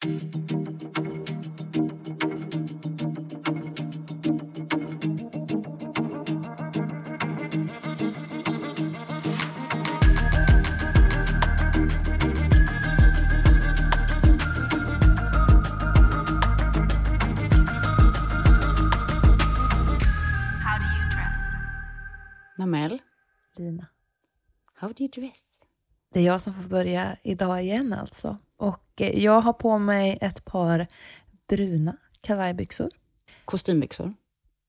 Namel, Lina. how do you dress? Det är jag som får börja idag igen alltså. Jag har på mig ett par bruna kavajbyxor. Kostymbyxor.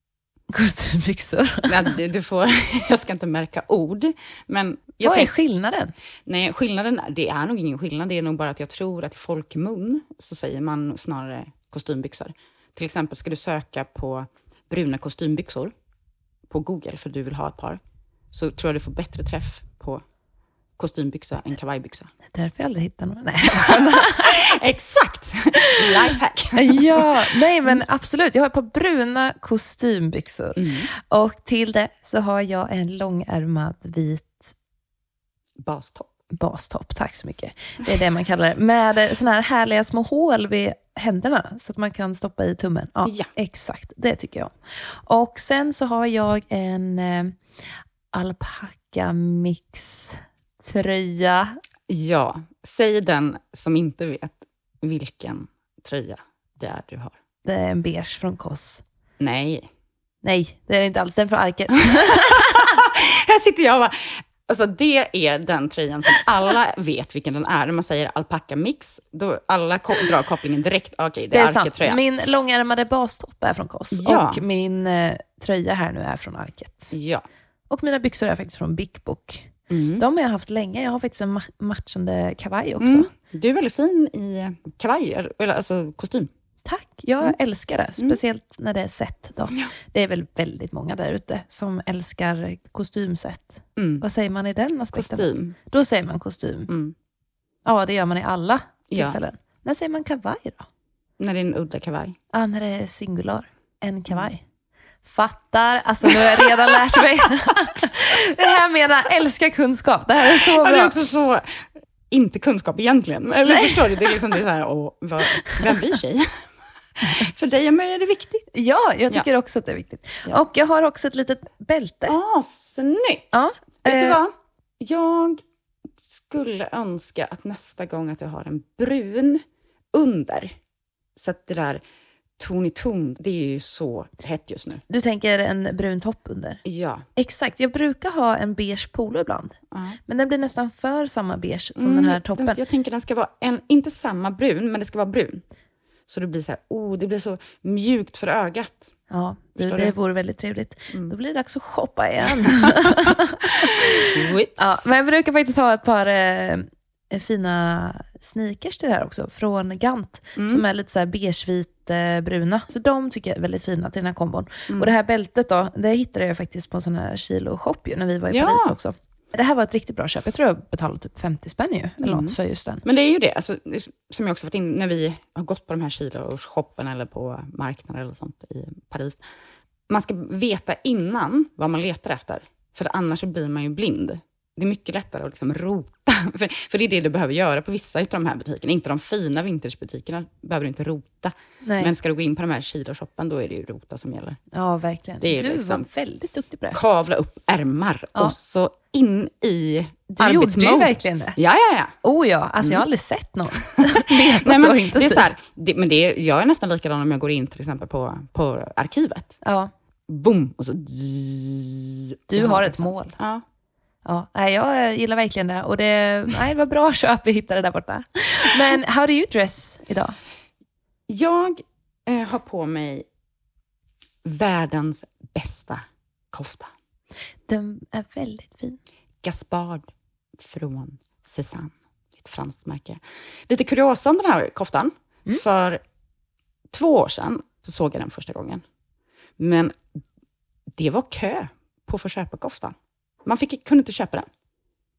Kostymbyxor. Nej, du, du får, jag ska inte märka ord, men jag Vad är tänk- skillnaden? Nej, skillnaden, är- det är nog ingen skillnad. Det är nog bara att jag tror att i folkmun så säger man snarare kostymbyxor. Till exempel ska du söka på bruna kostymbyxor på Google för du vill ha ett par, så tror jag du får bättre träff på kostymbyxa än kavajbyxa. Det är därför jag aldrig hittar någon. Nej. Exakt! Lifehack. ja, nej men absolut. Jag har ett par bruna kostymbyxor. Och till det så har jag en långärmad vit Bastopp. bastopp. Tack så mycket. Det är det man kallar det. Med såna här härliga små hål vid händerna så att man kan stoppa i tummen. Ja, Ja. exakt. Det tycker jag. Och sen så har jag en eh, alpacka mix tröja. Ja, säg den som inte vet vilken tröja det är du har. Det är en beige från Koss. Nej. Nej, det är det inte alls. Den från Arket. Här sitter jag och bara, alltså det är den tröjan som alla vet vilken den är. När man säger alpacka mix, då alla drar kopplingen direkt. Okej, det Det är, är sant. Arket-tröjan. Min långärmade bastopp är från Koss. Ja. Och min eh, tröja här nu är från Arket. Ja. Och mina byxor är faktiskt från Big Book. Mm. De har jag haft länge. Jag har faktiskt en ma- matchande kavaj också. Mm. Du är väldigt fin i kavaj, eller- alltså kostym. Tack, jag Mm. älskar det. Speciellt när det är set. Då. Det är väl väldigt många där ute som älskar kostymset. Mm. Vad säger man i den aspekten? Kostym. Då säger man kostym. Mm. Ja, det gör man i alla Ja. tillfällen. När säger man kavaj då? När det är en udda kavaj. Ja, när det är singular. En kavaj. Fattar. Alltså nu har jag redan lärt mig. det här menar älskar kunskap. Det här är så Ja, det är bra. också så, inte kunskap egentligen. Eller förstår du? Det är liksom det är så här, åh, vad, vem bryr sig? För dig och mig är det viktigt. Ja, jag tycker också att det är viktigt. Ja. Och jag har också ett litet bälte. Ah, snyggt! Ja. Vet du eh, vad? Jag skulle önska att nästa gång att jag har en brun under. Så att det där ton i ton, det är ju så hett just nu. Du tänker en brun topp under? Ja. Exakt, jag brukar ha en beige polo ibland. Ja. Men den blir nästan för samma beige som Mm, den här toppen. Den, jag tänker den ska vara, en, inte samma brun, men det ska vara brun. Så det blir så här, oh, det blir så mjukt för ögat. Ja, det, Förstår det du? Mm. vore väldigt trevligt. Då blir det dags att shoppa igen. Ja, men jag brukar faktiskt ha ett par eh, fina sneakers till det här också, från Gant, Mm. som är lite så här beigevit eh, bruna. Så de tycker jag är väldigt fina till den här kombon. Mm. Och det här bältet då, det hittade jag faktiskt på en sån här kilo-shop ju, när vi var i Ja. Paris också. Det här var ett riktigt bra köp. Jag tror jag betalade typ 50 spänn ju, Mm. eller något för just den. Men det är ju det, alltså, som jag också varit in när vi har gått på de här kilo-shoppen eller på marknader eller sånt i Paris. Man ska veta innan vad man letar efter, för annars blir man ju blind. Det är mycket lättare att liksom rota, för, för det är det du behöver göra på vissa av de här butikerna. Inte de fina vintagebutikerna behöver du inte rota. Nej. Men ska du gå in på de här kiloshoppen, då är det ju rota som gäller. Ja, verkligen. Det är du liksom- var väldigt duktig på det. Kavla upp ärmar Ja. och så in i Du gjorde ju verkligen det. Ja, ja, ja. Oh ja, alltså jag har aldrig sett någon Nej, men så det är intensivt. så här, det, men det är, jag är nästan likadan om jag går in till exempel på, på arkivet. Ja, Boom! Och så... du har ett mål. Ja. Ja, nej, jag gillar verkligen det. Och det, nej, var bra köp vi hittade där borta. Men how do you dress idag? Jag eh, har på mig världens bästa kofta. Den är väldigt fin. Gaspard från Cézanne. Ett franskt märke. Lite kuriosa om den här koftan. För två år sedan så såg jag den första gången. Men det var kö på att få köpa koftan. Man fick, kunde inte köpa den.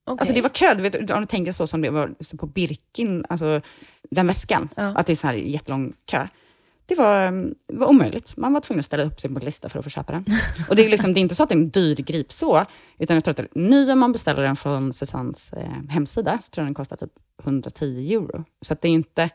Okej. Alltså det var kö, du vet, om du tänker så som det var på Birkin, alltså den väskan, Ja. att det är så här jättelång kö. Det var, mm, det var omöjligt. Man var tvungen att ställa upp sig på en lista för att få köpa den. Och det är, liksom, det är inte så att det är en dyr grip så, utan jag tror att det är ny om man beställer den från Cézannes eh, hemsida, så tror jag den kostar typ 110 euro. Så det är inte,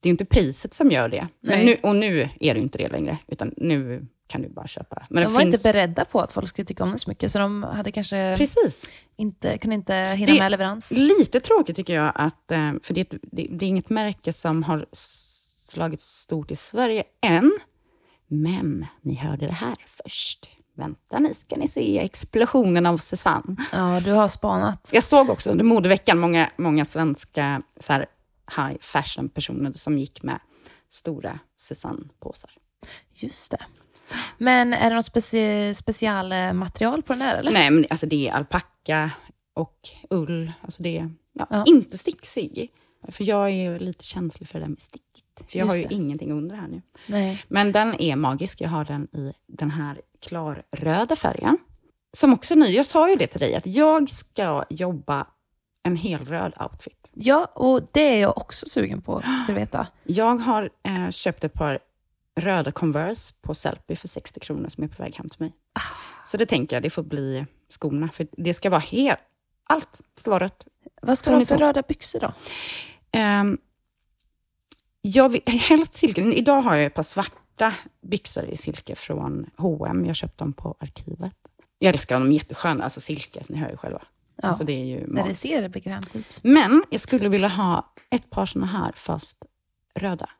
det är inte priset som gör det. Men Nej. nu, och nu är det inte det längre, utan nu kan du bara köpa. Men De var finns, inte beredda på att folk skulle tycka om det så mycket, så de hade kanske Precis. inte, kunde inte hinna Det- med leverans. Lite tråkigt tycker jag, att, eh, för det, det, det är inget märke som har slagit stort i Sverige än. Men ni hörde det här först. Vänta, ni ska ni se explosionen av Susanne. Ja, du har spanat. Jag såg också under modeveckan många, många svenska så här, high fashion-personer som gick med stora Susanne-påsar. Just det. Men är det något speci specialmaterial på den där, eller? Nej, men alltså det är alpacka och ull. Alltså det är ja, Ja. inte sticksig. För jag är ju lite känslig för det där med sticket. För jag Just har ju det. ingenting under här nu. Nej. Men den är magisk. Jag har den i den här klarröda färgen. Som också är ny. Jag sa ju det till dig, att jag ska jobba en helröd outfit. Ja, och det är jag också sugen på, ska du veta. Jag har eh, köpt ett par röda Converse på Sellpy för 60 kronor som är på väg hem till mig. Så det tänker jag, det får bli skorna. För det ska vara helt... Allt ska vara rött. Vad ska du ha för röda byxor då? Um, jag vill, helst silke. Idag har jag ett par svarta byxor i silke från H&M. Jag köpte dem på arkivet. Jag älskar dem, de är jättesköna. Alltså silke, ni hör ju själva. Ja, Alltså det är ju När det magiskt. ser bekvämt ut. Men jag skulle vilja ha ett par såna här, fast röda.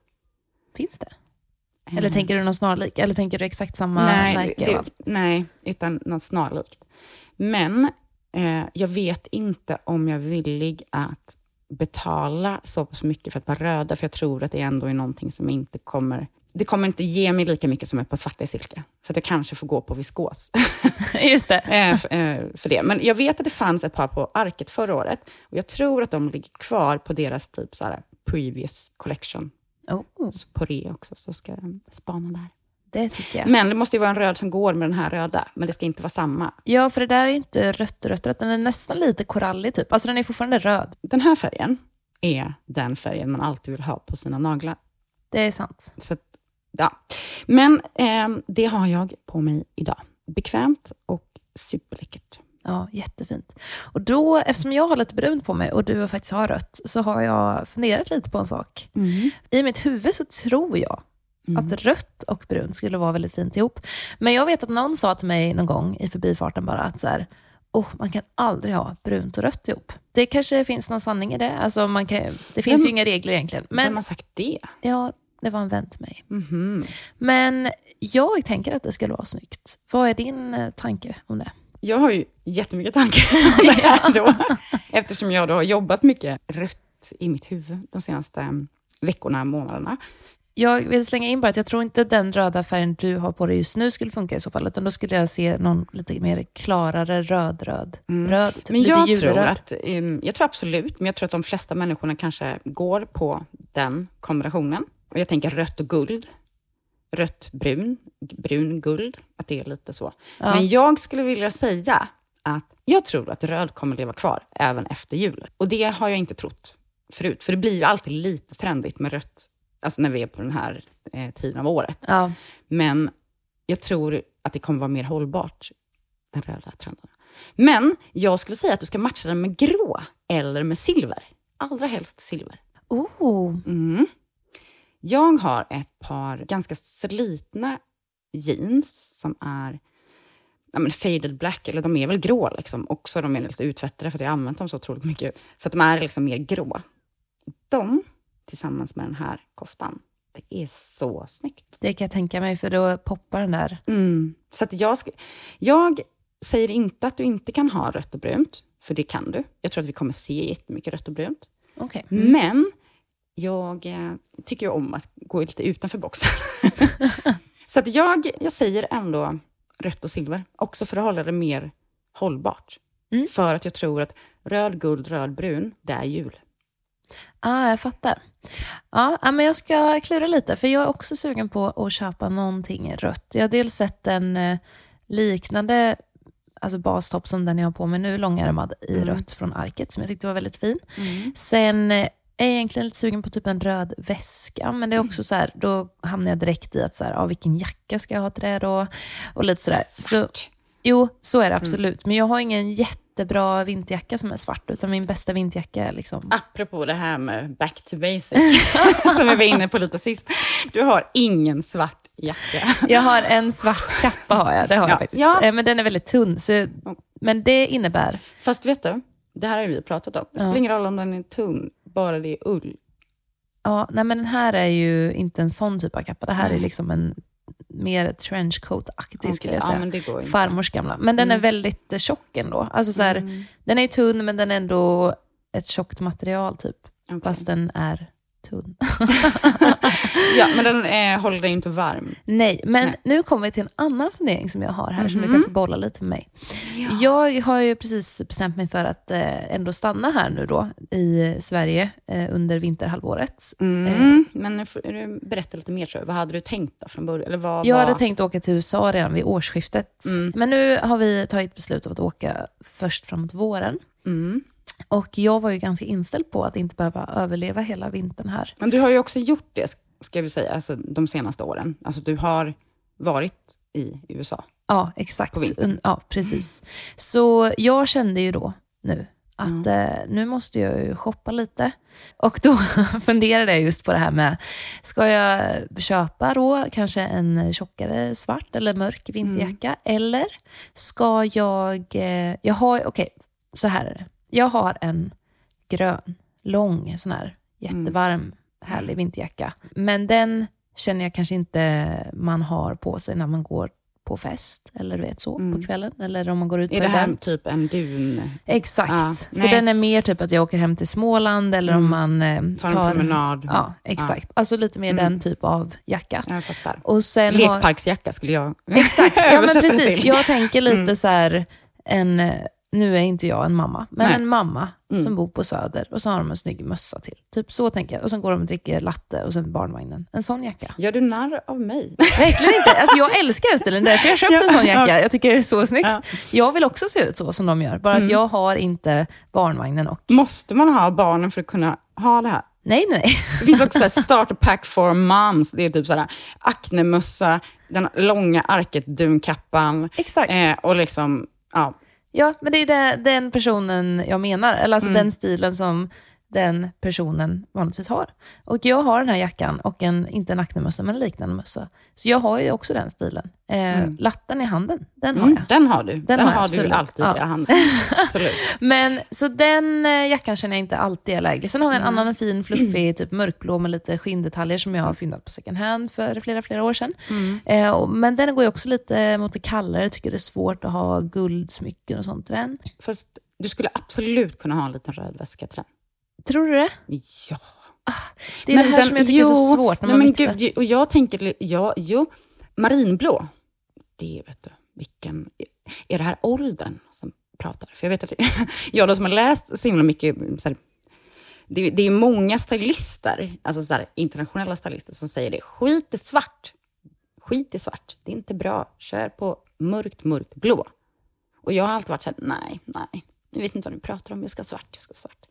Finns det? Eller tänker du någon snarlik? Eller tänker du exakt samma Mm. nej, märke? det, nej, utan något snarlikt. Men eh, jag vet inte om jag är villig att betala så pass mycket för ett par röda, för jag tror att det ändå är någonting som inte kommer... Det kommer inte ge mig lika mycket som ett par svarta i silke. Så att jag kanske får gå på viskos Just det. eh, eh, för det. Men jag vet att det fanns ett par på Arket förra året. Och jag tror att de ligger kvar på deras typ så här previous collection. Oh, Så på det också, så ska jag spana där. det tycker jag. Men det måste ju vara en röd som går med den här röda, men det ska inte vara samma. Ja, för det där är inte rött, rött, rött. Den är nästan lite korallig typ. Alltså den är fortfarande röd. Den här färgen är den färgen man alltid vill ha på sina naglar. Det är sant. Så att, ja. Men ehm, det har jag på mig idag. Bekvämt och superläckert. Ja, jättefint. Och då, eftersom jag har lite brunt på mig och du faktiskt har rött, så har jag funderat lite på en sak. I mitt huvud så tror jag att rött och brunt skulle vara väldigt fint ihop. Men jag vet att någon sa till mig någon gång i förbifarten bara att så här, oh, man kan aldrig ha brunt och rött ihop. Det kanske finns någon sanning i det. Alltså man kan, det finns Vem- ju inga regler egentligen. Vem Men har sagt det? ja, det var en vän till mig. Mhm. Men jag tänker att det skulle vara snyggt. Vad är din eh, tanke om det? Jag har ju jättemycket tankar om det här då. Eftersom jag då har jobbat mycket rött i mitt huvud de senaste mm, veckorna, månaderna. Jag vill slänga in bara att jag tror inte den röda färgen du har på dig just nu skulle funka i så fall, utan då skulle jag se någon lite mer klarare röd-röd. Röd, typ Men jag tror, att, ehm, jag tror absolut, men jag tror att de flesta människorna kanske går på den kombinationen. Och jag tänker rött och guld. Rött, brun, brun, guld. Att det är lite så. Ja. Men jag skulle vilja säga att jag tror att röd kommer leva kvar även efter jul. Och det har jag inte trott förut. För det blir ju alltid lite trendigt med rött, alltså när vi är på den här eh, tiden av året. Ja. Men jag tror att det kommer vara mer hållbart, den röda trenden. Men jag skulle säga att du ska matcha den med grå eller med silver. Allra helst silver. Oh, Mm. Jag har ett par ganska slitna jeans som är ja, men faded black, eller de är väl grå liksom. Också de är lite uttvättade för att jag har använt dem så otroligt mycket. Så att de är liksom mer grå. De, tillsammans med den här koftan, det är så snyggt. det kan jag tänka mig, för då poppar den där. Mm. Så att jag, jag säger inte att du inte kan ha rött och brunt, för det kan du. Jag tror att vi kommer se jättemycket rött och brunt. Okej. Men jag eh, tycker ju om att gå lite utanför boxen. så att jag, jag säger ändå rött och silver, också för att hålla det mer hållbart. Mm. För att jag tror att röd, guld, röd, brun, det är jul. Ah, jag fattar. Ja, ja, men jag ska klura lite, för jag är också sugen på att köpa någonting rött. Jag har dels sett en eh, liknande alltså bastopp som den jag har på mig nu, långärmad i rött från Arket, som jag tyckte var väldigt fin. Sen eh, är jag egentligen lite sugen på typ en röd väska, men det är också så här, då hamnar jag direkt i att så här, ja, vilken jacka ska jag ha till det då? Och lite sådär. Så. Jo, så är det absolut. Men jag har ingen jättebra vinterjacka som är svart, utan min bästa vinterjacka är liksom... Apropå det här med back to basic, som vi var inne på lite sist. Du har ingen svart jacka. Jag har en svart kappa, har jag. Det har Ja. jag faktiskt. Ja. Eh, Men den är väldigt tunn. Så... Men det innebär... Fast vet du, det här har vi pratat om. Det spelar Ja. ingen roll om den är tunn, bara det är ull. Ja, nej, men den här är ju inte en sån typ av kappa. Det här är liksom en mer trenchcoat-aktig, skulle Okej, jag ja, säga. inte. Farmors gamla. Men den är väldigt eh, tjock ändå. Alltså, så här, Den är tunn, men den är ändå ett tjockt material, typ. Okej. Fast den är tunn. Ja, men den eh, håller dig inte varm. Nej, men Nej. nu kommer vi till en annan fundering som jag har här, som du Mhm. kan få bolla lite med mig. Jag har ju precis bestämt mig för att eh, ändå stanna här nu då, i Sverige, eh, under vinterhalvåret. Mm. Men nu får du berätta lite mer, tror jag. Vad hade du tänkt då från början? Eller vad, Jag vad... hade tänkt åka till USA redan vid årsskiftet. Mm. Men nu har vi tagit beslut om att åka först framåt våren. Mm. Och jag var ju ganska inställd på att inte behöva överleva hela vintern här. Men du har ju också gjort det, ska vi säga, alltså, de senaste åren. Alltså du har varit i USA. Ja, exakt. Ja, precis. Så jag kände ju då nu att Mm. eh, nu måste jag ju shoppa lite. Och då funderade jag just på det här med, ska jag köpa då kanske en tjockare svart eller mörk vinterjacka? Mm. Eller ska jag, eh, jag har, okej, så här är det. Jag har en grön, lång, sån här jättevarm, härlig vinterjacka. Men den känner jag kanske inte man har på sig när man går på fest, eller du vet så, på kvällen. Eller om man går ut på Är det här event. typ en dun? Exakt. Ja, så den är mer typ att jag åker hem till Småland, eller om man eh, Tar en promenad. Ja, exakt. Alltså lite mer den typ av jacka. Jag fattar. Och sen Lekparksjacka skulle jag Exakt, ja men precis. till. Jag tänker lite så här, en, eh, nu är inte jag en mamma, men Nej. en mamma Mm. som bor på Söder och så har de en snygg mössa till. Typ så tänker jag. Och sen går de och dricker latte och sen barnvagnen. En sån jacka. Gör du narr av mig? Verkligen inte. Alltså jag älskar den stilen, därför jag köpte en sån jacka. Jag tycker det är så snyggt. Ja. Mm. Jag vill också se ut så som de gör, bara att jag har inte barnvagnen och... Måste man ha barnen för att kunna ha det här? Nej, nej, nej. Det finns också starter pack for moms. Det är typ sådär aknemössa, den långa arket dunkappan Exakt. eh, och liksom, ja. Ja, men det är det, den personen jag menar. Eller alltså Mm. den stilen som den personen vanligtvis har. Och jag har den här jackan och en, inte en aknemössa, men en liknande mössa. Så jag har ju också den stilen. Eh, Latten i handen, den har Mm, jag. den har du. Den, har jag har absolut. du alltid Ja. i handen. Absolut. Men så den eh, jackan känner jag inte alltid är läglig. Sen har jag en Mm. annan fin, fluffig, typ mörkblå med lite skinndetaljer som jag har fyndat på second hand för flera, flera år sedan. Mm. Eh, och, men den går ju också lite mot det kallare. Jag tycker det är svårt att ha guldsmycken och sånt i den. Fast du skulle absolut kunna ha en liten röd väska till den. Tror du det? Ja. Det är det här den- som jag tycker är så svårt när man men mixar. gud, och jag tänker, ja, jo, marinblå, det vet du, vilken... Är det här åldern som pratar? För jag vet att jag då som har läst så himla mycket, så här, det, det är många stylister, alltså så här, internationella stylister, som säger det. Skit i svart. Skit i svart. Det är inte bra. Kör på mörkt, mörkt blå. Och jag har alltid varit så här, nej, nej. Jag vet inte vad ni pratar om, jag ska ha svart, jag ska ha svart.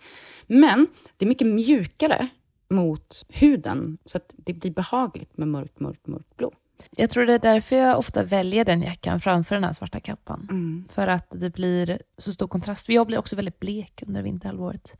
Men det är mycket mjukare mot huden, så att det blir behagligt med mörkt, mörkt, mörkt blå. Jag tror det är därför jag ofta väljer den jackan framför den här svarta kappan. Mm. För att det blir så stor kontrast. För jag blir också väldigt blek under vinterhalvåret.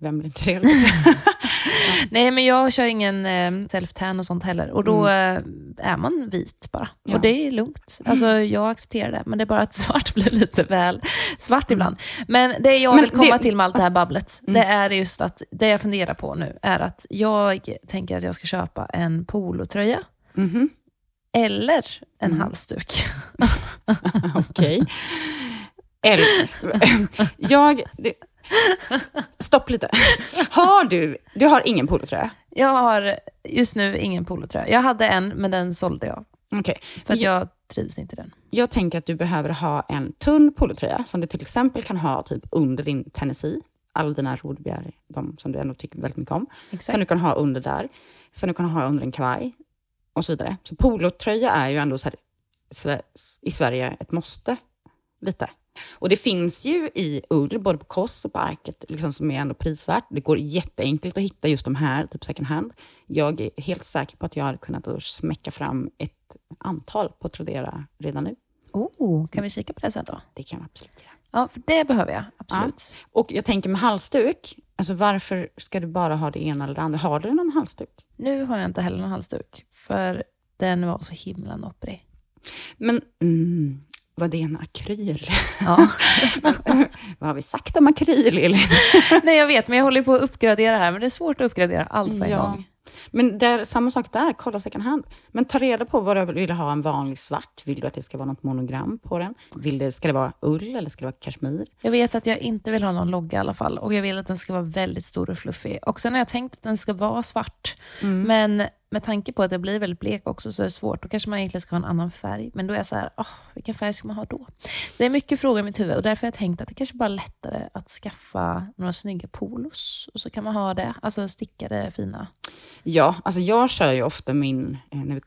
Vem blir inte det? Nej, men jag kör ingen eh, self-tan och sånt heller. Och då eh, är man vit bara. Mm. Ja. Och det är lugnt. Alltså, jag accepterar det. Men det är bara att svart blir lite väl svart ibland. Men det jag Men vill komma det- Mm. till med allt det här babblet, det är just att det jag funderar på nu är att jag tänker att jag ska köpa en polotröja. Mhm. Eller en Mm. halsduk. Okej. Eller, jag... Stopp lite. Har du... Du har ingen polotröja? Jag har just nu ingen polotröja. Jag hade en, men den sålde jag. Okej. För att jag trivs inte i den. Jag tänker att du behöver ha en tunn polotröja som du till exempel kan ha typ under din Tennessee. Alla dina rodbegär, de som du ändå tycker väldigt mycket om. Exakt. Som du kan ha under där. Som du kan ha under en kavaj. Och så vidare. Så polotröja är ju ändå så här, i Sverige ett måste. Lite. Och det finns ju i ull, både på Koss och på Arket, liksom, som är ändå prisvärt. Det går jätteenkelt att hitta just de här, typ second hand. Jag är helt säker på att jag hade kunnat smäcka fram ett antal på Tradera redan nu. Oh, kan vi kika på det sen då? Det kan man absolut göra. Ja, för det behöver jag. Absolut. Och jag tänker med halsduk, alltså varför ska du bara ha det ena eller det andra? Har du någon halsduk? Nu har jag inte heller någon halsduk, för den var så himla nopprig. Men mm, var det en akryl? Ja. Vad har vi sagt om akryl, Elin? Nej, jag vet, men jag håller på att uppgradera här, men det är svårt att uppgradera allt på en Ja. gång. Men där, samma sak där, kolla second hand. Men ta reda på vad du vill ha, en vanlig svart. Vill du att det ska vara något monogram på den? Vill det, ska det vara ull eller ska det vara kashmir? Jag vet att jag inte vill ha någon logga i alla fall, och jag vill att den ska vara väldigt stor och fluffig. Och sen har jag tänkt att den ska vara svart, men med tanke på att jag blir väldigt blek också så är det svårt. Då kanske man egentligen ska ha en annan färg. Men då är jag så här, oh, vilken färg ska man ha då? Det är mycket frågor i mitt huvud och därför har jag tänkt att det kanske bara är lättare att skaffa några snygga polos. Och så kan man ha det, alltså stickade fina. Ja, alltså jag kör ju ofta min, eh, när vi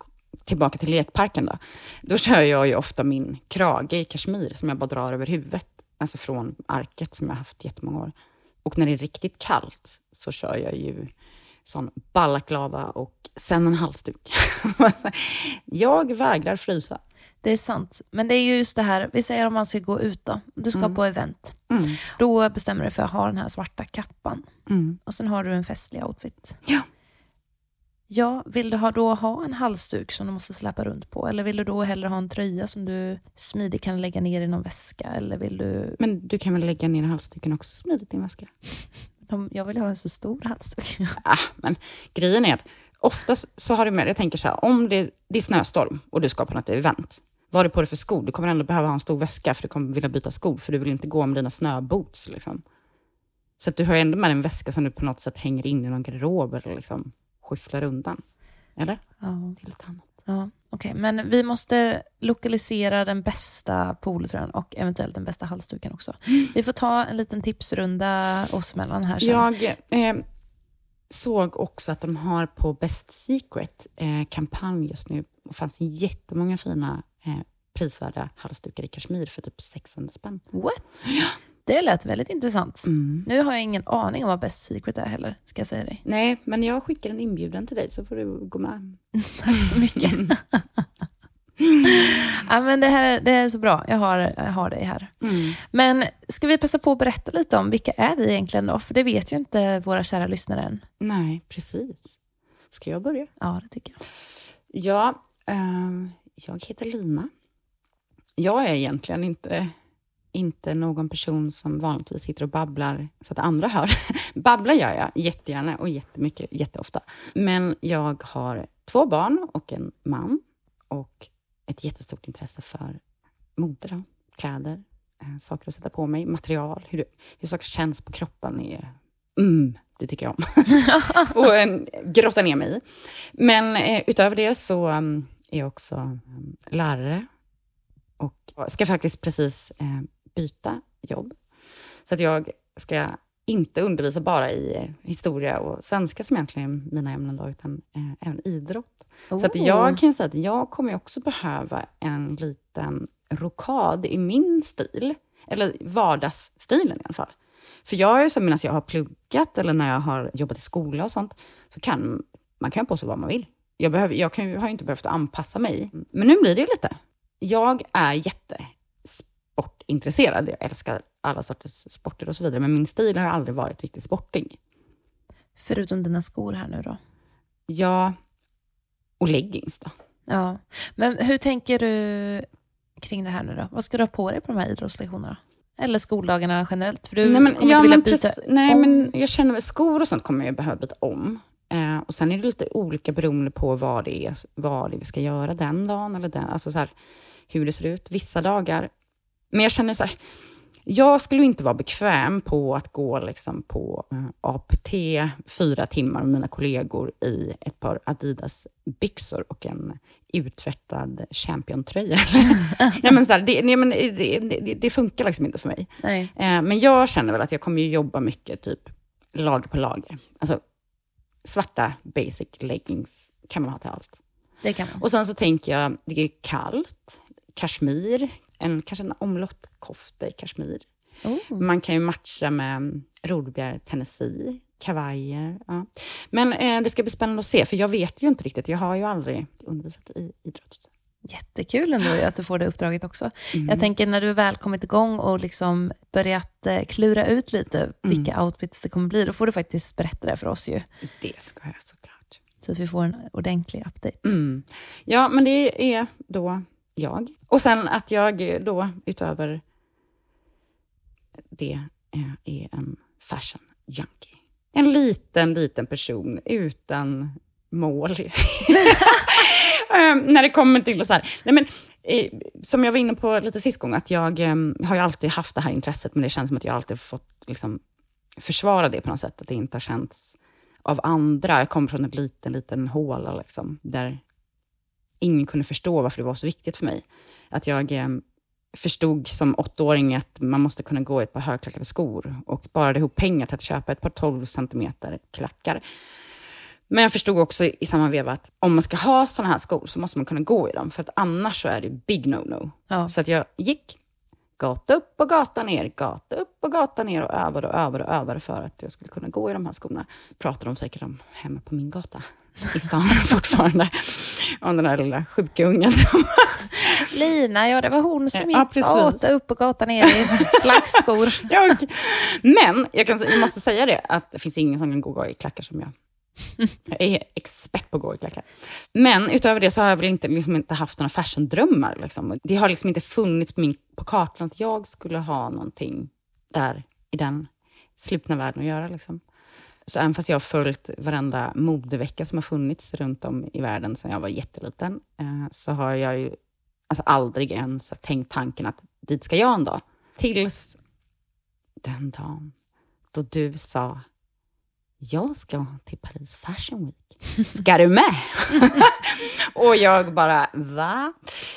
tillbaka till lekparken då, då kör jag ju ofta min krage i kashmir som jag bara drar över huvudet, alltså från arket som jag haft jättemånga år. Och när det är riktigt kallt så kör jag ju sån balaklava och sen en halsduk. jag vägrar frysa. Det är sant. Men det är ju just det här, vi säger om man ska gå ut då. Du ska på event. Mm. Då bestämmer du för att ha den här svarta kappan. Mm. Och sen har du en festlig outfit. Ja. Ja, vill du ha, då ha en halsduk som du måste släpa runt på? Eller vill du då hellre ha en tröja som du smidigt kan lägga ner i någon väska? Eller vill du... Men du kan väl lägga ner halsduken också smidigt i en väska? De- Jag vill ha en så stor halsduk. Ah, men grejen är att oftast så har du med, jag tänker så här, om det, det är snöstorm och du ska på något event, vad har du på dig för skor? Du kommer ändå behöva ha en stor väska för du kommer vilja byta skor, för du vill inte gå med dina snöboots. Liksom. Så att du har ändå med en väska som du på något sätt hänger in i någon garderob eller liksom skyfflar undan. Eller? Ja, är lite annat. Ja okej. Men vi måste lokalisera den bästa polotröjan och eventuellt den bästa halsduken också. Vi får ta en liten tipsrunda oss emellan här sen. Jag eh, såg också att de har på Best Secret eh, kampanj just nu. Det fanns jättemånga fina eh, prisvärda halsdukar i kashmir för typ 600 spänn. What? Det lät väldigt intressant. Mm. Nu har jag ingen aning om vad Best Secret är heller, ska jag säga dig. Nej, men jag skickar en inbjudan till dig så får du gå med. Tack så mycket. ja, men det, här, det är så bra, jag har, jag har dig här. Mm. Men ska vi passa på att berätta lite om vilka är vi egentligen då? För det vet ju inte våra kära lyssnare än. Nej, precis. Ska jag börja? Ja, det tycker jag. Ja, ehm, jag heter Lina. Jag är egentligen inte, inte någon person som vanligtvis sitter och babblar så att andra hör. Babblar gör jag jättegärna och jättemycket, jätteofta. Men jag har två barn och en man och ett jättestort intresse för mode, kläder, eh, saker att sätta på mig, material, hur, hur saker känns på kroppen. Är, mm, det tycker jag om. och eh, grotta ner mig i. Men eh, utöver det så um, är jag också um, lärare och ska faktiskt precis eh, byta jobb. Så att jag ska inte undervisa bara i historia och svenska som egentligen är mina ämnen då, utan eh, även idrott. Så att Oh. jag kan ju säga att jag kommer också behöva en liten rokad i min stil. Eller vardagsstilen i alla fall. För jag är ju så, medan jag har pluggat eller när jag har jobbat i skola och sånt, så kan man kan på sig vad man vill. Jag, behöver, jag kan, har ju inte behövt anpassa mig. Men nu blir det ju lite. Jag är jättesportintresserad. Jag älskar alla sorters sporter och så vidare. Men min stil har aldrig varit riktigt sportig. Förutom dina skor här nu då. Ja, och leggings då. Ja. Men hur tänker du kring det här nu då? Vad ska du ha på dig på de här idrottslektionerna? Eller skoldagarna generellt? För du nej, men, kommer ja, inte vilja men byta precis, nej, om. men jag känner väl skor och sånt kommer jag behöva byta om. Eh, och sen är det lite olika beroende på vad det är, vad det är vi ska göra den dagen eller den, alltså så här, hur det ser ut. Vissa dagar. Men jag känner så här, jag skulle inte vara bekväm på att gå liksom på eh, APT fyra timmar med mina kollegor i ett par Adidas-byxor och en uttvättad championtröja. nej, men så här, det, nej, men det, det, det funkar liksom inte för mig. Nej. Eh, men jag känner väl att jag kommer jobba mycket typ lager på lager. Alltså svarta basic leggings kan man ha till allt. Det kan man. Och sen så tänker jag, det är kallt, kashmir, en, kanske en omlottkofta i kashmir. Oh. Man kan ju matcha med rodbär Tennessee, kavajer. Ja. Men eh, det ska bli spännande att se, för jag vet ju inte riktigt. Jag har ju aldrig undervisat i idrott. Jättekul ändå att du får det uppdraget också. Mm. Jag tänker när du väl kommit igång och liksom börjat eh, klura ut lite vilka outfits det kommer bli, då får du faktiskt berätta det för oss ju. Det ska jag såklart. Så att vi får en ordentlig update. Mm. Ja, men det är då jag. Och sen att jag då, utöver det, eh, är en fashion junkie. En liten, liten person utan mål. Eh, När det kommer till så här, nej men, eh, som jag var inne på lite sist gång, att jag eh, har ju alltid haft det här intresset, men det känns som att jag alltid fått liksom, försvara det på något sätt, att det inte har känts av andra. Jag kommer från en liten, liten håla, liksom, där ingen kunde förstå varför det var så viktigt för mig. Att jag eh, förstod som åttaåring att man måste kunna gå i ett par högklackade skor och sparade ihop pengar till att köpa ett par 12 centimeter klackar. Men jag förstod också i samma veva att om man ska ha sådana här skor så måste man kunna gå i dem, för att annars så är det big no-no. Ja. Så att jag gick gata upp och gata ner, gata upp och gata ner och övade och övade och övade för att jag skulle kunna gå i de här skorna. Pratar de säkert om hemma på min gata i stan fortfarande. Om den där lilla sjuka ungen som... Lina, ja det var hon som gick gata upp och gata ner i klackskor. jag, men jag, kan, jag måste säga det, att det finns ingen som kan gå i klackar som jag. Jag är expert på att gå i klackar. Men utöver det så har jag väl inte, liksom inte haft några fashion-drömmar. Liksom. Det har liksom inte funnits på, min, på kartan att jag skulle ha någonting där i den slutna världen att göra. Liksom. Så även fast jag har följt varenda modevecka som har funnits runt om i världen sedan jag var jätteliten, eh, så har jag ju alltså aldrig ens tänkt tanken att dit ska jag en dag. Tills den dagen då du sa, jag ska till Paris Fashion Week. Ska du med? och jag bara, va?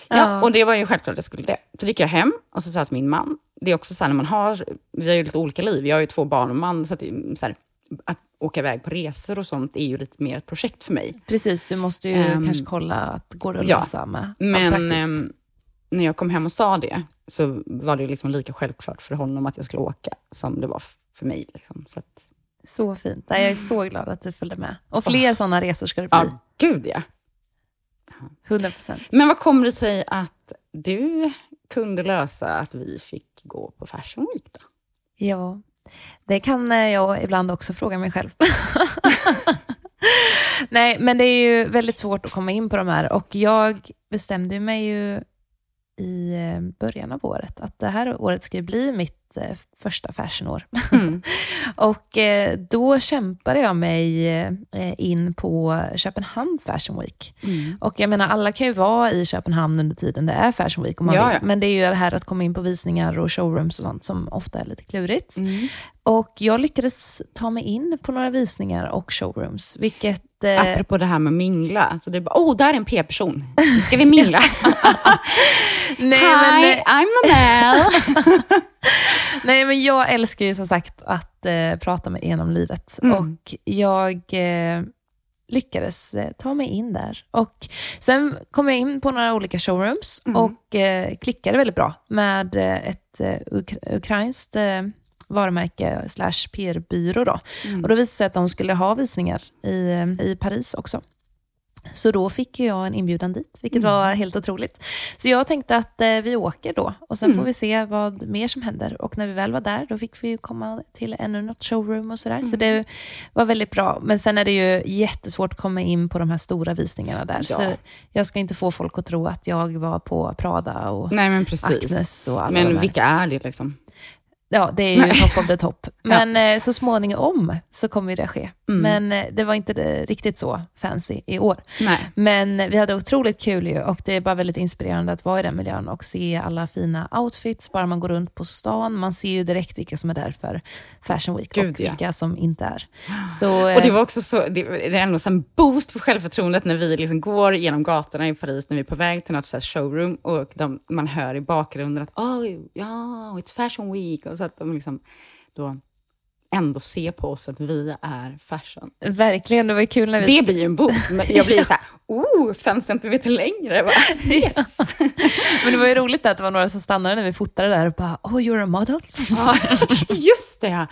Ja, och det var ju självklart att jag skulle det. Så gick jag hem och så sa jag till min man, det är också så här när man har, vi har ju lite olika liv, jag har ju två barn och man, så att, så här, att åka iväg på resor och sånt är ju lite mer ett projekt för mig. Precis, du måste ju Ehm, kanske kolla att det går att ja, lösa med Men ehm, när jag kom hem och sa det, så var det ju liksom lika självklart för honom att jag skulle åka, som det var för mig. Liksom. Så att, Så fint. Jag är så glad att du följde med. Och fler sådana resor ska det bli. ja, gud ja. 100 procent. Men vad kommer det sig att du kunde lösa att vi fick gå på Fashion Week då? Ja, det kan eh, jag ibland också fråga mig själv. Nej, men det är ju väldigt svårt att komma in på de här och jag bestämde mig ju i eh, början av året att det här året ska ju bli mitt eh, första fashionår. Mm. och eh, då kämpade jag mig eh, in på Köpenhamn Fashion Week. Mm. Och jag menar, alla kan ju vara i Köpenhamn under tiden det är Fashion Week om man Ja, vill. ja. Men det är ju det här att komma in på visningar och showrooms och sånt som ofta är lite klurigt. Mm. Och jag lyckades ta mig in på några visningar och showrooms, vilket... Eh, Apropå det här med mingla, så det är bara, oh, där är en P-person. Nu ska vi mingla. nej, Hi, men, eh, I'm Amel. nej, men jag älskar ju som sagt att eh, prata mig igenom livet. Mm. Och jag eh, lyckades eh, ta mig in där. Och sen kom jag in på några olika showrooms Mm. och eh, klickade väldigt bra med eh, ett eh, uk- ukrainskt eh, varumärke slash PR-byrå. Då. Mm. Och då visade det sig att de skulle ha visningar i, i Paris också. Så då fick jag en inbjudan dit, vilket Mm. var helt otroligt. Så jag tänkte att eh, vi åker då och sen Mm. får vi se vad mer som händer. Och när vi väl var där, då fick vi komma till ännu något showroom och sådär. Mm. Så det var väldigt bra. Men sen är det ju jättesvårt att komma in på de här stora visningarna där. Ja. Så jag ska inte få folk att tro att jag var på Prada och Nej, men precis. Agnes och alla Men vilka är det liksom? Ja, det är ju Nej. top of the top. Men eh, så småningom så kommer det ske. Mm. Men eh, det var inte riktigt så fancy i år. Nej. Men vi hade otroligt kul ju och det är bara väldigt inspirerande att vara i den miljön och se alla fina outfits, bara man går runt på stan. Man ser ju direkt vilka som är där för Fashion Week Gud, och ja. vilka som inte är. Så, Och det eh, var också så, det, det är ändå en boost för självförtroendet när vi liksom går genom gatorna i Paris, när vi är på väg till något showroom och de, man hör i bakgrunden att oh, ja, it's fashion week. Och så att de liksom då ändå ser på oss att vi är fashion. Verkligen, det var ju kul när vi... Det blir ju en boost. Men jag blir så här, oh, fem centimeter längre. Bara, yes! Men det var ju roligt att det var några som stannade när vi fotade där och bara “Oh, you're a model?” Ja, just det.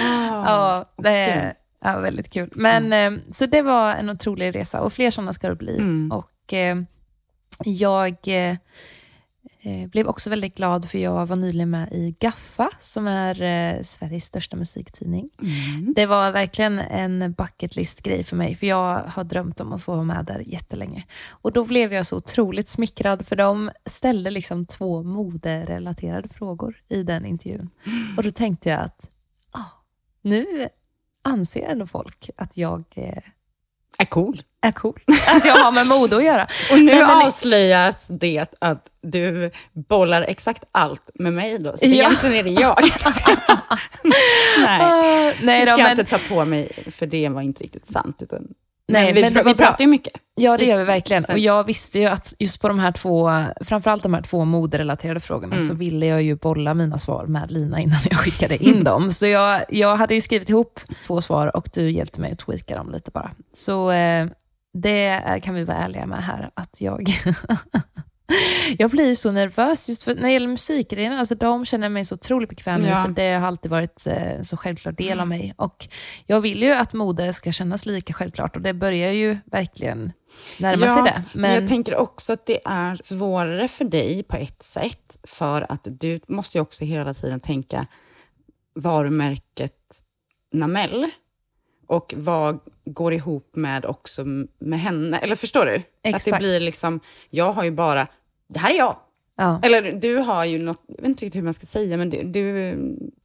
Ah, Ja, det gud. ja, väldigt kul. Men, eh, Så det var en otrolig resa och fler sådana ska det bli. Mm. Och, eh, jag eh, blev också väldigt glad för jag var nyligen med i Gaffa, som är eh, Sveriges största musiktidning. Mm. Det var verkligen en bucket list-grej för mig, för jag har drömt om att få vara med där jättelänge. Och då blev jag så otroligt smickrad, för de ställde liksom två moderelaterade frågor i den intervjun. Och då tänkte jag att ah, nu anser ändå folk att jag eh, Är cool. Är cool. Att jag har med mode att göra. Och nu Nej, men- avslöjas det att du bollar exakt allt med mig då. Så Ja. egentligen är det jag. Nej, Ah, nej då, ska jag men, inte ta på mig, för det var inte riktigt sant. Utan, Nej, men vi, men vi pratar ju mycket. ja, det gör vi verkligen. Och jag visste ju att just på de här två, framförallt de här två moderelaterade frågorna, Mm. så ville jag ju bolla mina svar med Lina innan jag skickade in dem. Så jag, jag hade ju skrivit ihop två svar och du hjälpte mig att tweaka dem lite bara. Så eh, det kan vi vara ärliga med här, att jag Jag blir så nervös just för när det gäller musikgrejerna, alltså de känner mig så otroligt bekväm Ja. för det har alltid varit eh, en så självklar del av mig. Och jag vill ju att mode ska kännas lika självklart och det börjar ju verkligen närma sig det. men Men jag tänker också att det är svårare för dig på ett sätt, för att du måste ju också hela tiden tänka varumärket Namell och vad går ihop med också med henne. Eller förstår du? Att det Exakt. blir liksom, jag har ju bara, det här är jag. ja. Eller du har ju något, jag vet inte riktigt hur man ska säga, men du, du,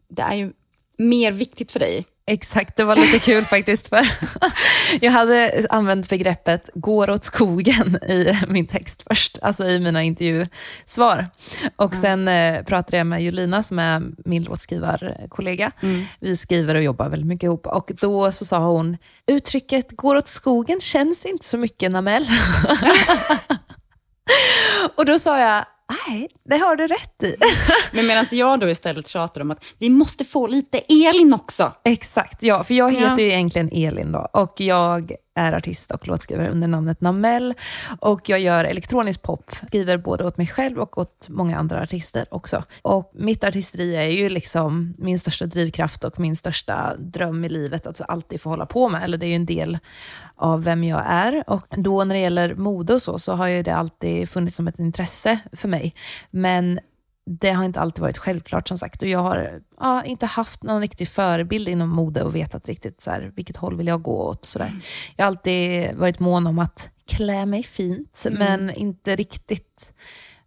det är ju mer viktigt för dig. Exakt, det var lite kul faktiskt. För jag hade använt begreppet går åt skogen i min text först, alltså i mina intervjusvar. Och sen eh, pratade jag med Julina som är min låtskrivarkollega. Vi skriver och jobbar väldigt mycket ihop. Och då så sa hon, uttrycket går åt skogen känns inte så mycket Namel. och då sa jag, nej, det har du rätt i. Men medan jag då istället tjatar om att vi måste få lite Elin också. Exakt, ja. För jag heter Ja. ju egentligen Elin då. Och jag är artist och låtskrivare under namnet Namel. Och jag gör elektronisk pop. Skriver både åt mig själv och åt många andra artister också. Och mitt artisteri är ju liksom min största drivkraft och min största dröm i livet. Att alltid få hålla på med. Eller det är ju en del av vem jag är. Och då när det gäller mode och så, så har ju det alltid funnits som ett intresse för mig. Men det har inte alltid varit självklart som sagt. Och jag har ja, inte haft någon riktig förebild inom mode och vetat riktigt så här, vilket håll vill jag gå åt. Så där. Jag har alltid varit mån om att klä mig fint, men inte riktigt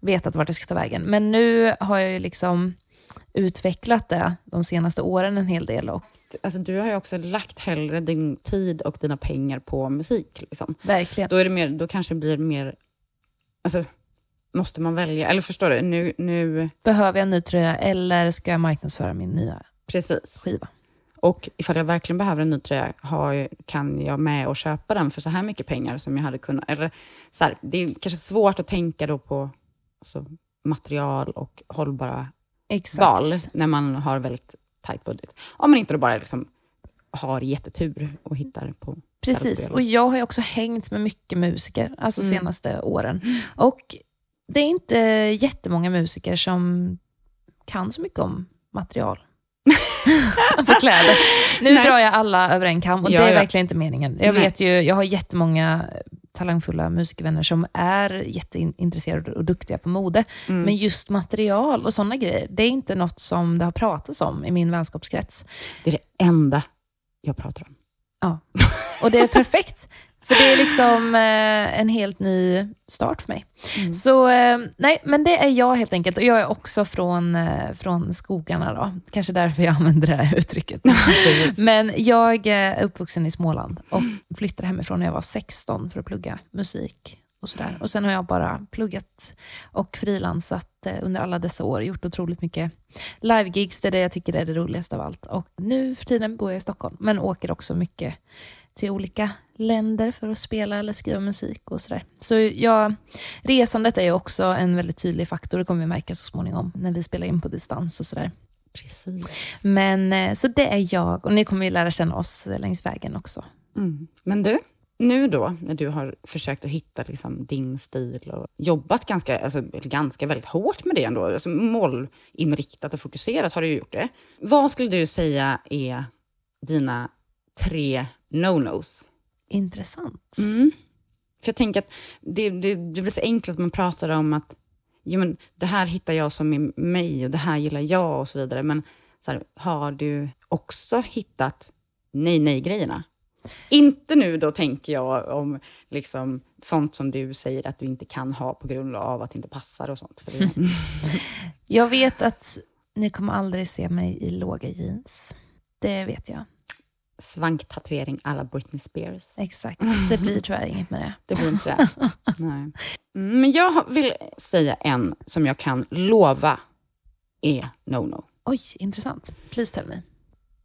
vetat vart jag ska ta vägen. Men nu har jag ju liksom utvecklat det de senaste åren en hel del. Och Alltså, du har ju också lagt hellre din tid och dina pengar på musik. Liksom. verkligen. Då, är det mer, då kanske det blir mer... Alltså, måste man välja? Eller förstår du? Nu, nu, Behöver jag en ny tröja eller ska jag marknadsföra min nya precis. skiva? Och ifall jag verkligen behöver en ny tröja, har, kan jag med och köpa den för så här mycket pengar som jag hade kunnat... Eller, så här, det är kanske svårt att tänka då på alltså, material och hållbara Exakt. val när man har väldigt tajt budget. Om man inte då bara liksom har jättetur och hittar på Precis, och jag har ju också hängt med mycket musiker, alltså Mm. senaste åren. Och det är inte jättemånga musiker som kan så mycket om material. på kläder. Nu Nej. drar jag alla över en kam och Ja, det är ja. verkligen inte meningen. Jag Nej. vet ju, jag har jättemånga talangfulla musikervänner som är jätteintresserade och duktiga på mode. Mm. Men just material och sådana grejer, det är inte något som det har pratats om i min vänskapskrets. Det är det enda jag pratar om. Ja, och det är perfekt. För det är liksom eh, en helt ny start för mig. Mm. Så eh, nej, men det är jag helt enkelt. Och jag är också från, eh, från skogarna då. Kanske därför jag använder det här uttrycket. men jag är uppvuxen i Småland och flyttade hemifrån när jag var 16 för att plugga musik. Och, sådär. och Sen har jag bara pluggat och frilansat eh, under alla dessa år. Gjort otroligt mycket livegigs, det är det jag tycker är det roligaste av allt. Och nu för tiden bor jag i Stockholm, men åker också mycket till olika länder för att spela eller skriva musik och sådär. Så jag, resandet är ju också en väldigt tydlig faktor, det kommer vi märka så småningom när vi spelar in på distans och sådär. Precis. Men eh, så det är jag och ni kommer ju lära känna oss längs vägen också. Mm. Men du, nu då, när du har försökt att hitta liksom din stil och jobbat ganska, alltså, ganska väldigt hårt med det ändå, alltså, målinriktat och fokuserat har du ju gjort det. Vad skulle du säga är dina tre no-nos? Intressant. Mm. För jag tänker att det, det, det blir så enkelt att man pratar om att jo, men det här hittar jag som är mig och det här gillar jag och så vidare. Men så här, har du också hittat nej-nej-grejerna? Inte nu då tänker jag om liksom, sånt som du säger att du inte kan ha på grund av att det inte passar och sånt. För det, Jag vet att ni kommer aldrig se mig i låga jeans. Det vet jag. Svanktatuering alla Britney Spears. Exakt. Det blir tyvärr inget med det. Det blir inte det. Nej. Mm, Men jag vill säga en som jag kan lova är no-no. Oj, intressant. Please tell me.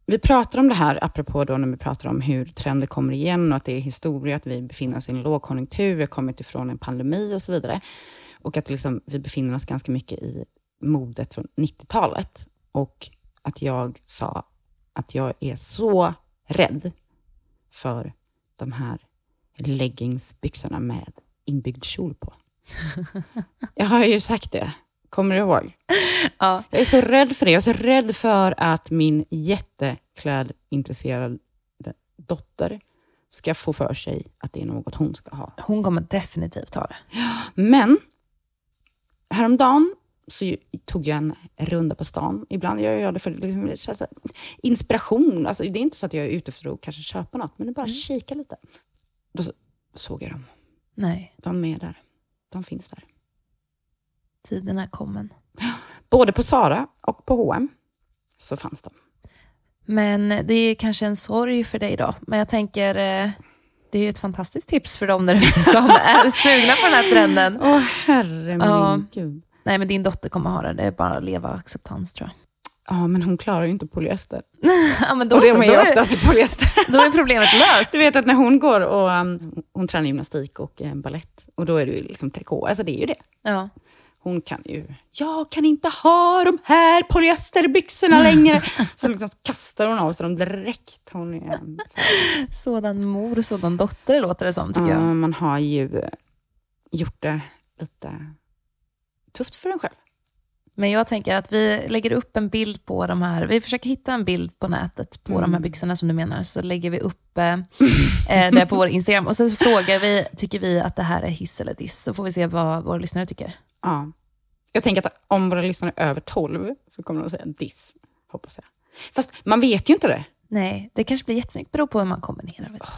Vi pratar om det här, apropå då när vi pratar om hur trender kommer igen och att det är historia, att vi befinner oss i en lågkonjunktur, vi har kommit ifrån en pandemi och så vidare. Och att liksom, vi befinner oss ganska mycket i modet från 90-talet. Och att jag sa att jag är så rädd för de här leggingsbyxorna med inbyggd kjol på. jag har ju sagt det, kommer du ihåg? Ja. Jag är så rädd för det. Jag är så rädd för att min jätteklädintresserade dotter ska få för sig att det är något hon ska ha. Hon kommer definitivt ha det. Men häromdagen så tog jag en runda på stan. Ibland gör jag det för liksom, inspiration. Alltså, det är inte så att jag är ute för att kanske köpa något, men bara kika lite. Då så- såg jag dem. Nej, De är där. De finns där. tiden är kommen. Både på Sara och på H&M så fanns de. Men det är kanske en sorg för dig då. Men jag tänker, eh, det är ju ett fantastiskt tips för dem där ute som är sugna på den här trenden. Åh herre min Ja. gud. Nej, men din dotter kommer ha det. Det är bara att leva acceptans tror jag. Ja, men hon klarar ju inte polyester. ja, men då, och det är då, ju är, oftast polyester. då är problemet löst. Du vet att när hon går och um, hon tränar gymnastik och um, ballett och då är det ju liksom trikå, alltså det är ju det. Ja. Hon kan ju, jag kan inte ha de här polyesterbyxorna längre. Så liksom kastar hon av sig dem direkt. Hon är, um, Sådan mor, sådan dotter låter det som tycker ja, jag. man har ju gjort det lite tufft för en själv. Men jag tänker att vi lägger upp en bild på de här, vi försöker hitta en bild på nätet på de här byxorna som du menar, så lägger vi upp eh, eh, det på vår Instagram. Och sen så frågar vi, tycker vi att det här är hiss eller diss? Så får vi se vad våra lyssnare tycker. Ja. Jag tänker att om våra lyssnare är över 12 så kommer de säga diss, hoppas jag. Fast man vet ju inte det. Nej, det kanske blir jättesnyggt, beror på hur man kombinerar. Vet du.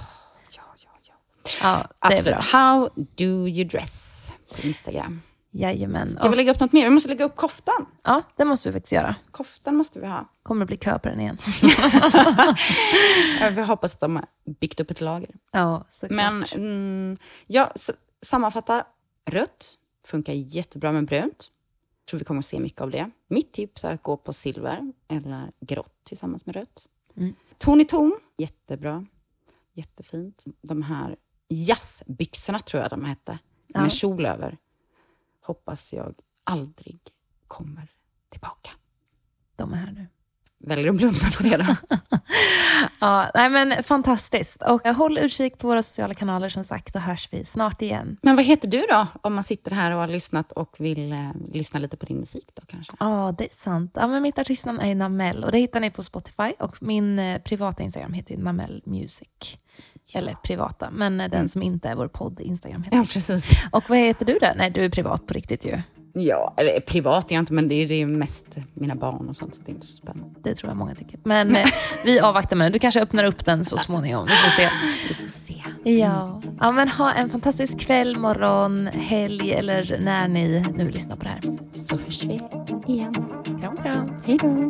Ja, ja, ja. Ja, det är Absolut. bra. How do you dress på Instagram. Jajamän. Ska vi lägga upp något mer? Vi måste lägga upp koftan. ja, det måste vi faktiskt göra. Koftan måste vi ha. Kommer det bli kö på den igen? Jag hoppas att de har byggt upp ett lager. Ja, såklart. Men mm, jag sammanfattar. Rött funkar jättebra med brunt. tror vi kommer att se mycket av det. Mitt tips är att gå på silver eller grått tillsammans med rött. Mm. Ton i ton, jättebra. Jättefint. De här jazzbyxorna tror jag de hette, Ja. med kjol över. Hoppas jag aldrig kommer tillbaka. De är här nu. Väljer att blunda för det då? Ja, nej men fantastiskt. Och eh, håll utkik på våra sociala kanaler som sagt, då hörs vi snart igen. Men vad heter du då, om man sitter här och har lyssnat och vill eh, lyssna lite på din musik då kanske? Ja, det är sant. Ja, men mitt artistnamn är Namel och det hittar ni på Spotify och min eh, privata Instagram heter Namel Music. Eller privata, men den som inte är vår podd Instagram heter. Ja, precis. Och vad heter du där? Nej, du är privat på riktigt ju. Ja, eller privat är jag inte, men det är, det är mest mina barn och sånt, så det är inte så spännande. Det tror jag många tycker. Men eh, vi avvaktar med det. Du kanske öppnar upp den så småningom. Vi får se. Vi får se. Ja. ja, men ha en fantastisk kväll, morgon, helg eller när ni nu lyssnar på det här. Så hörs vi igen. Kram, kram. Hej då.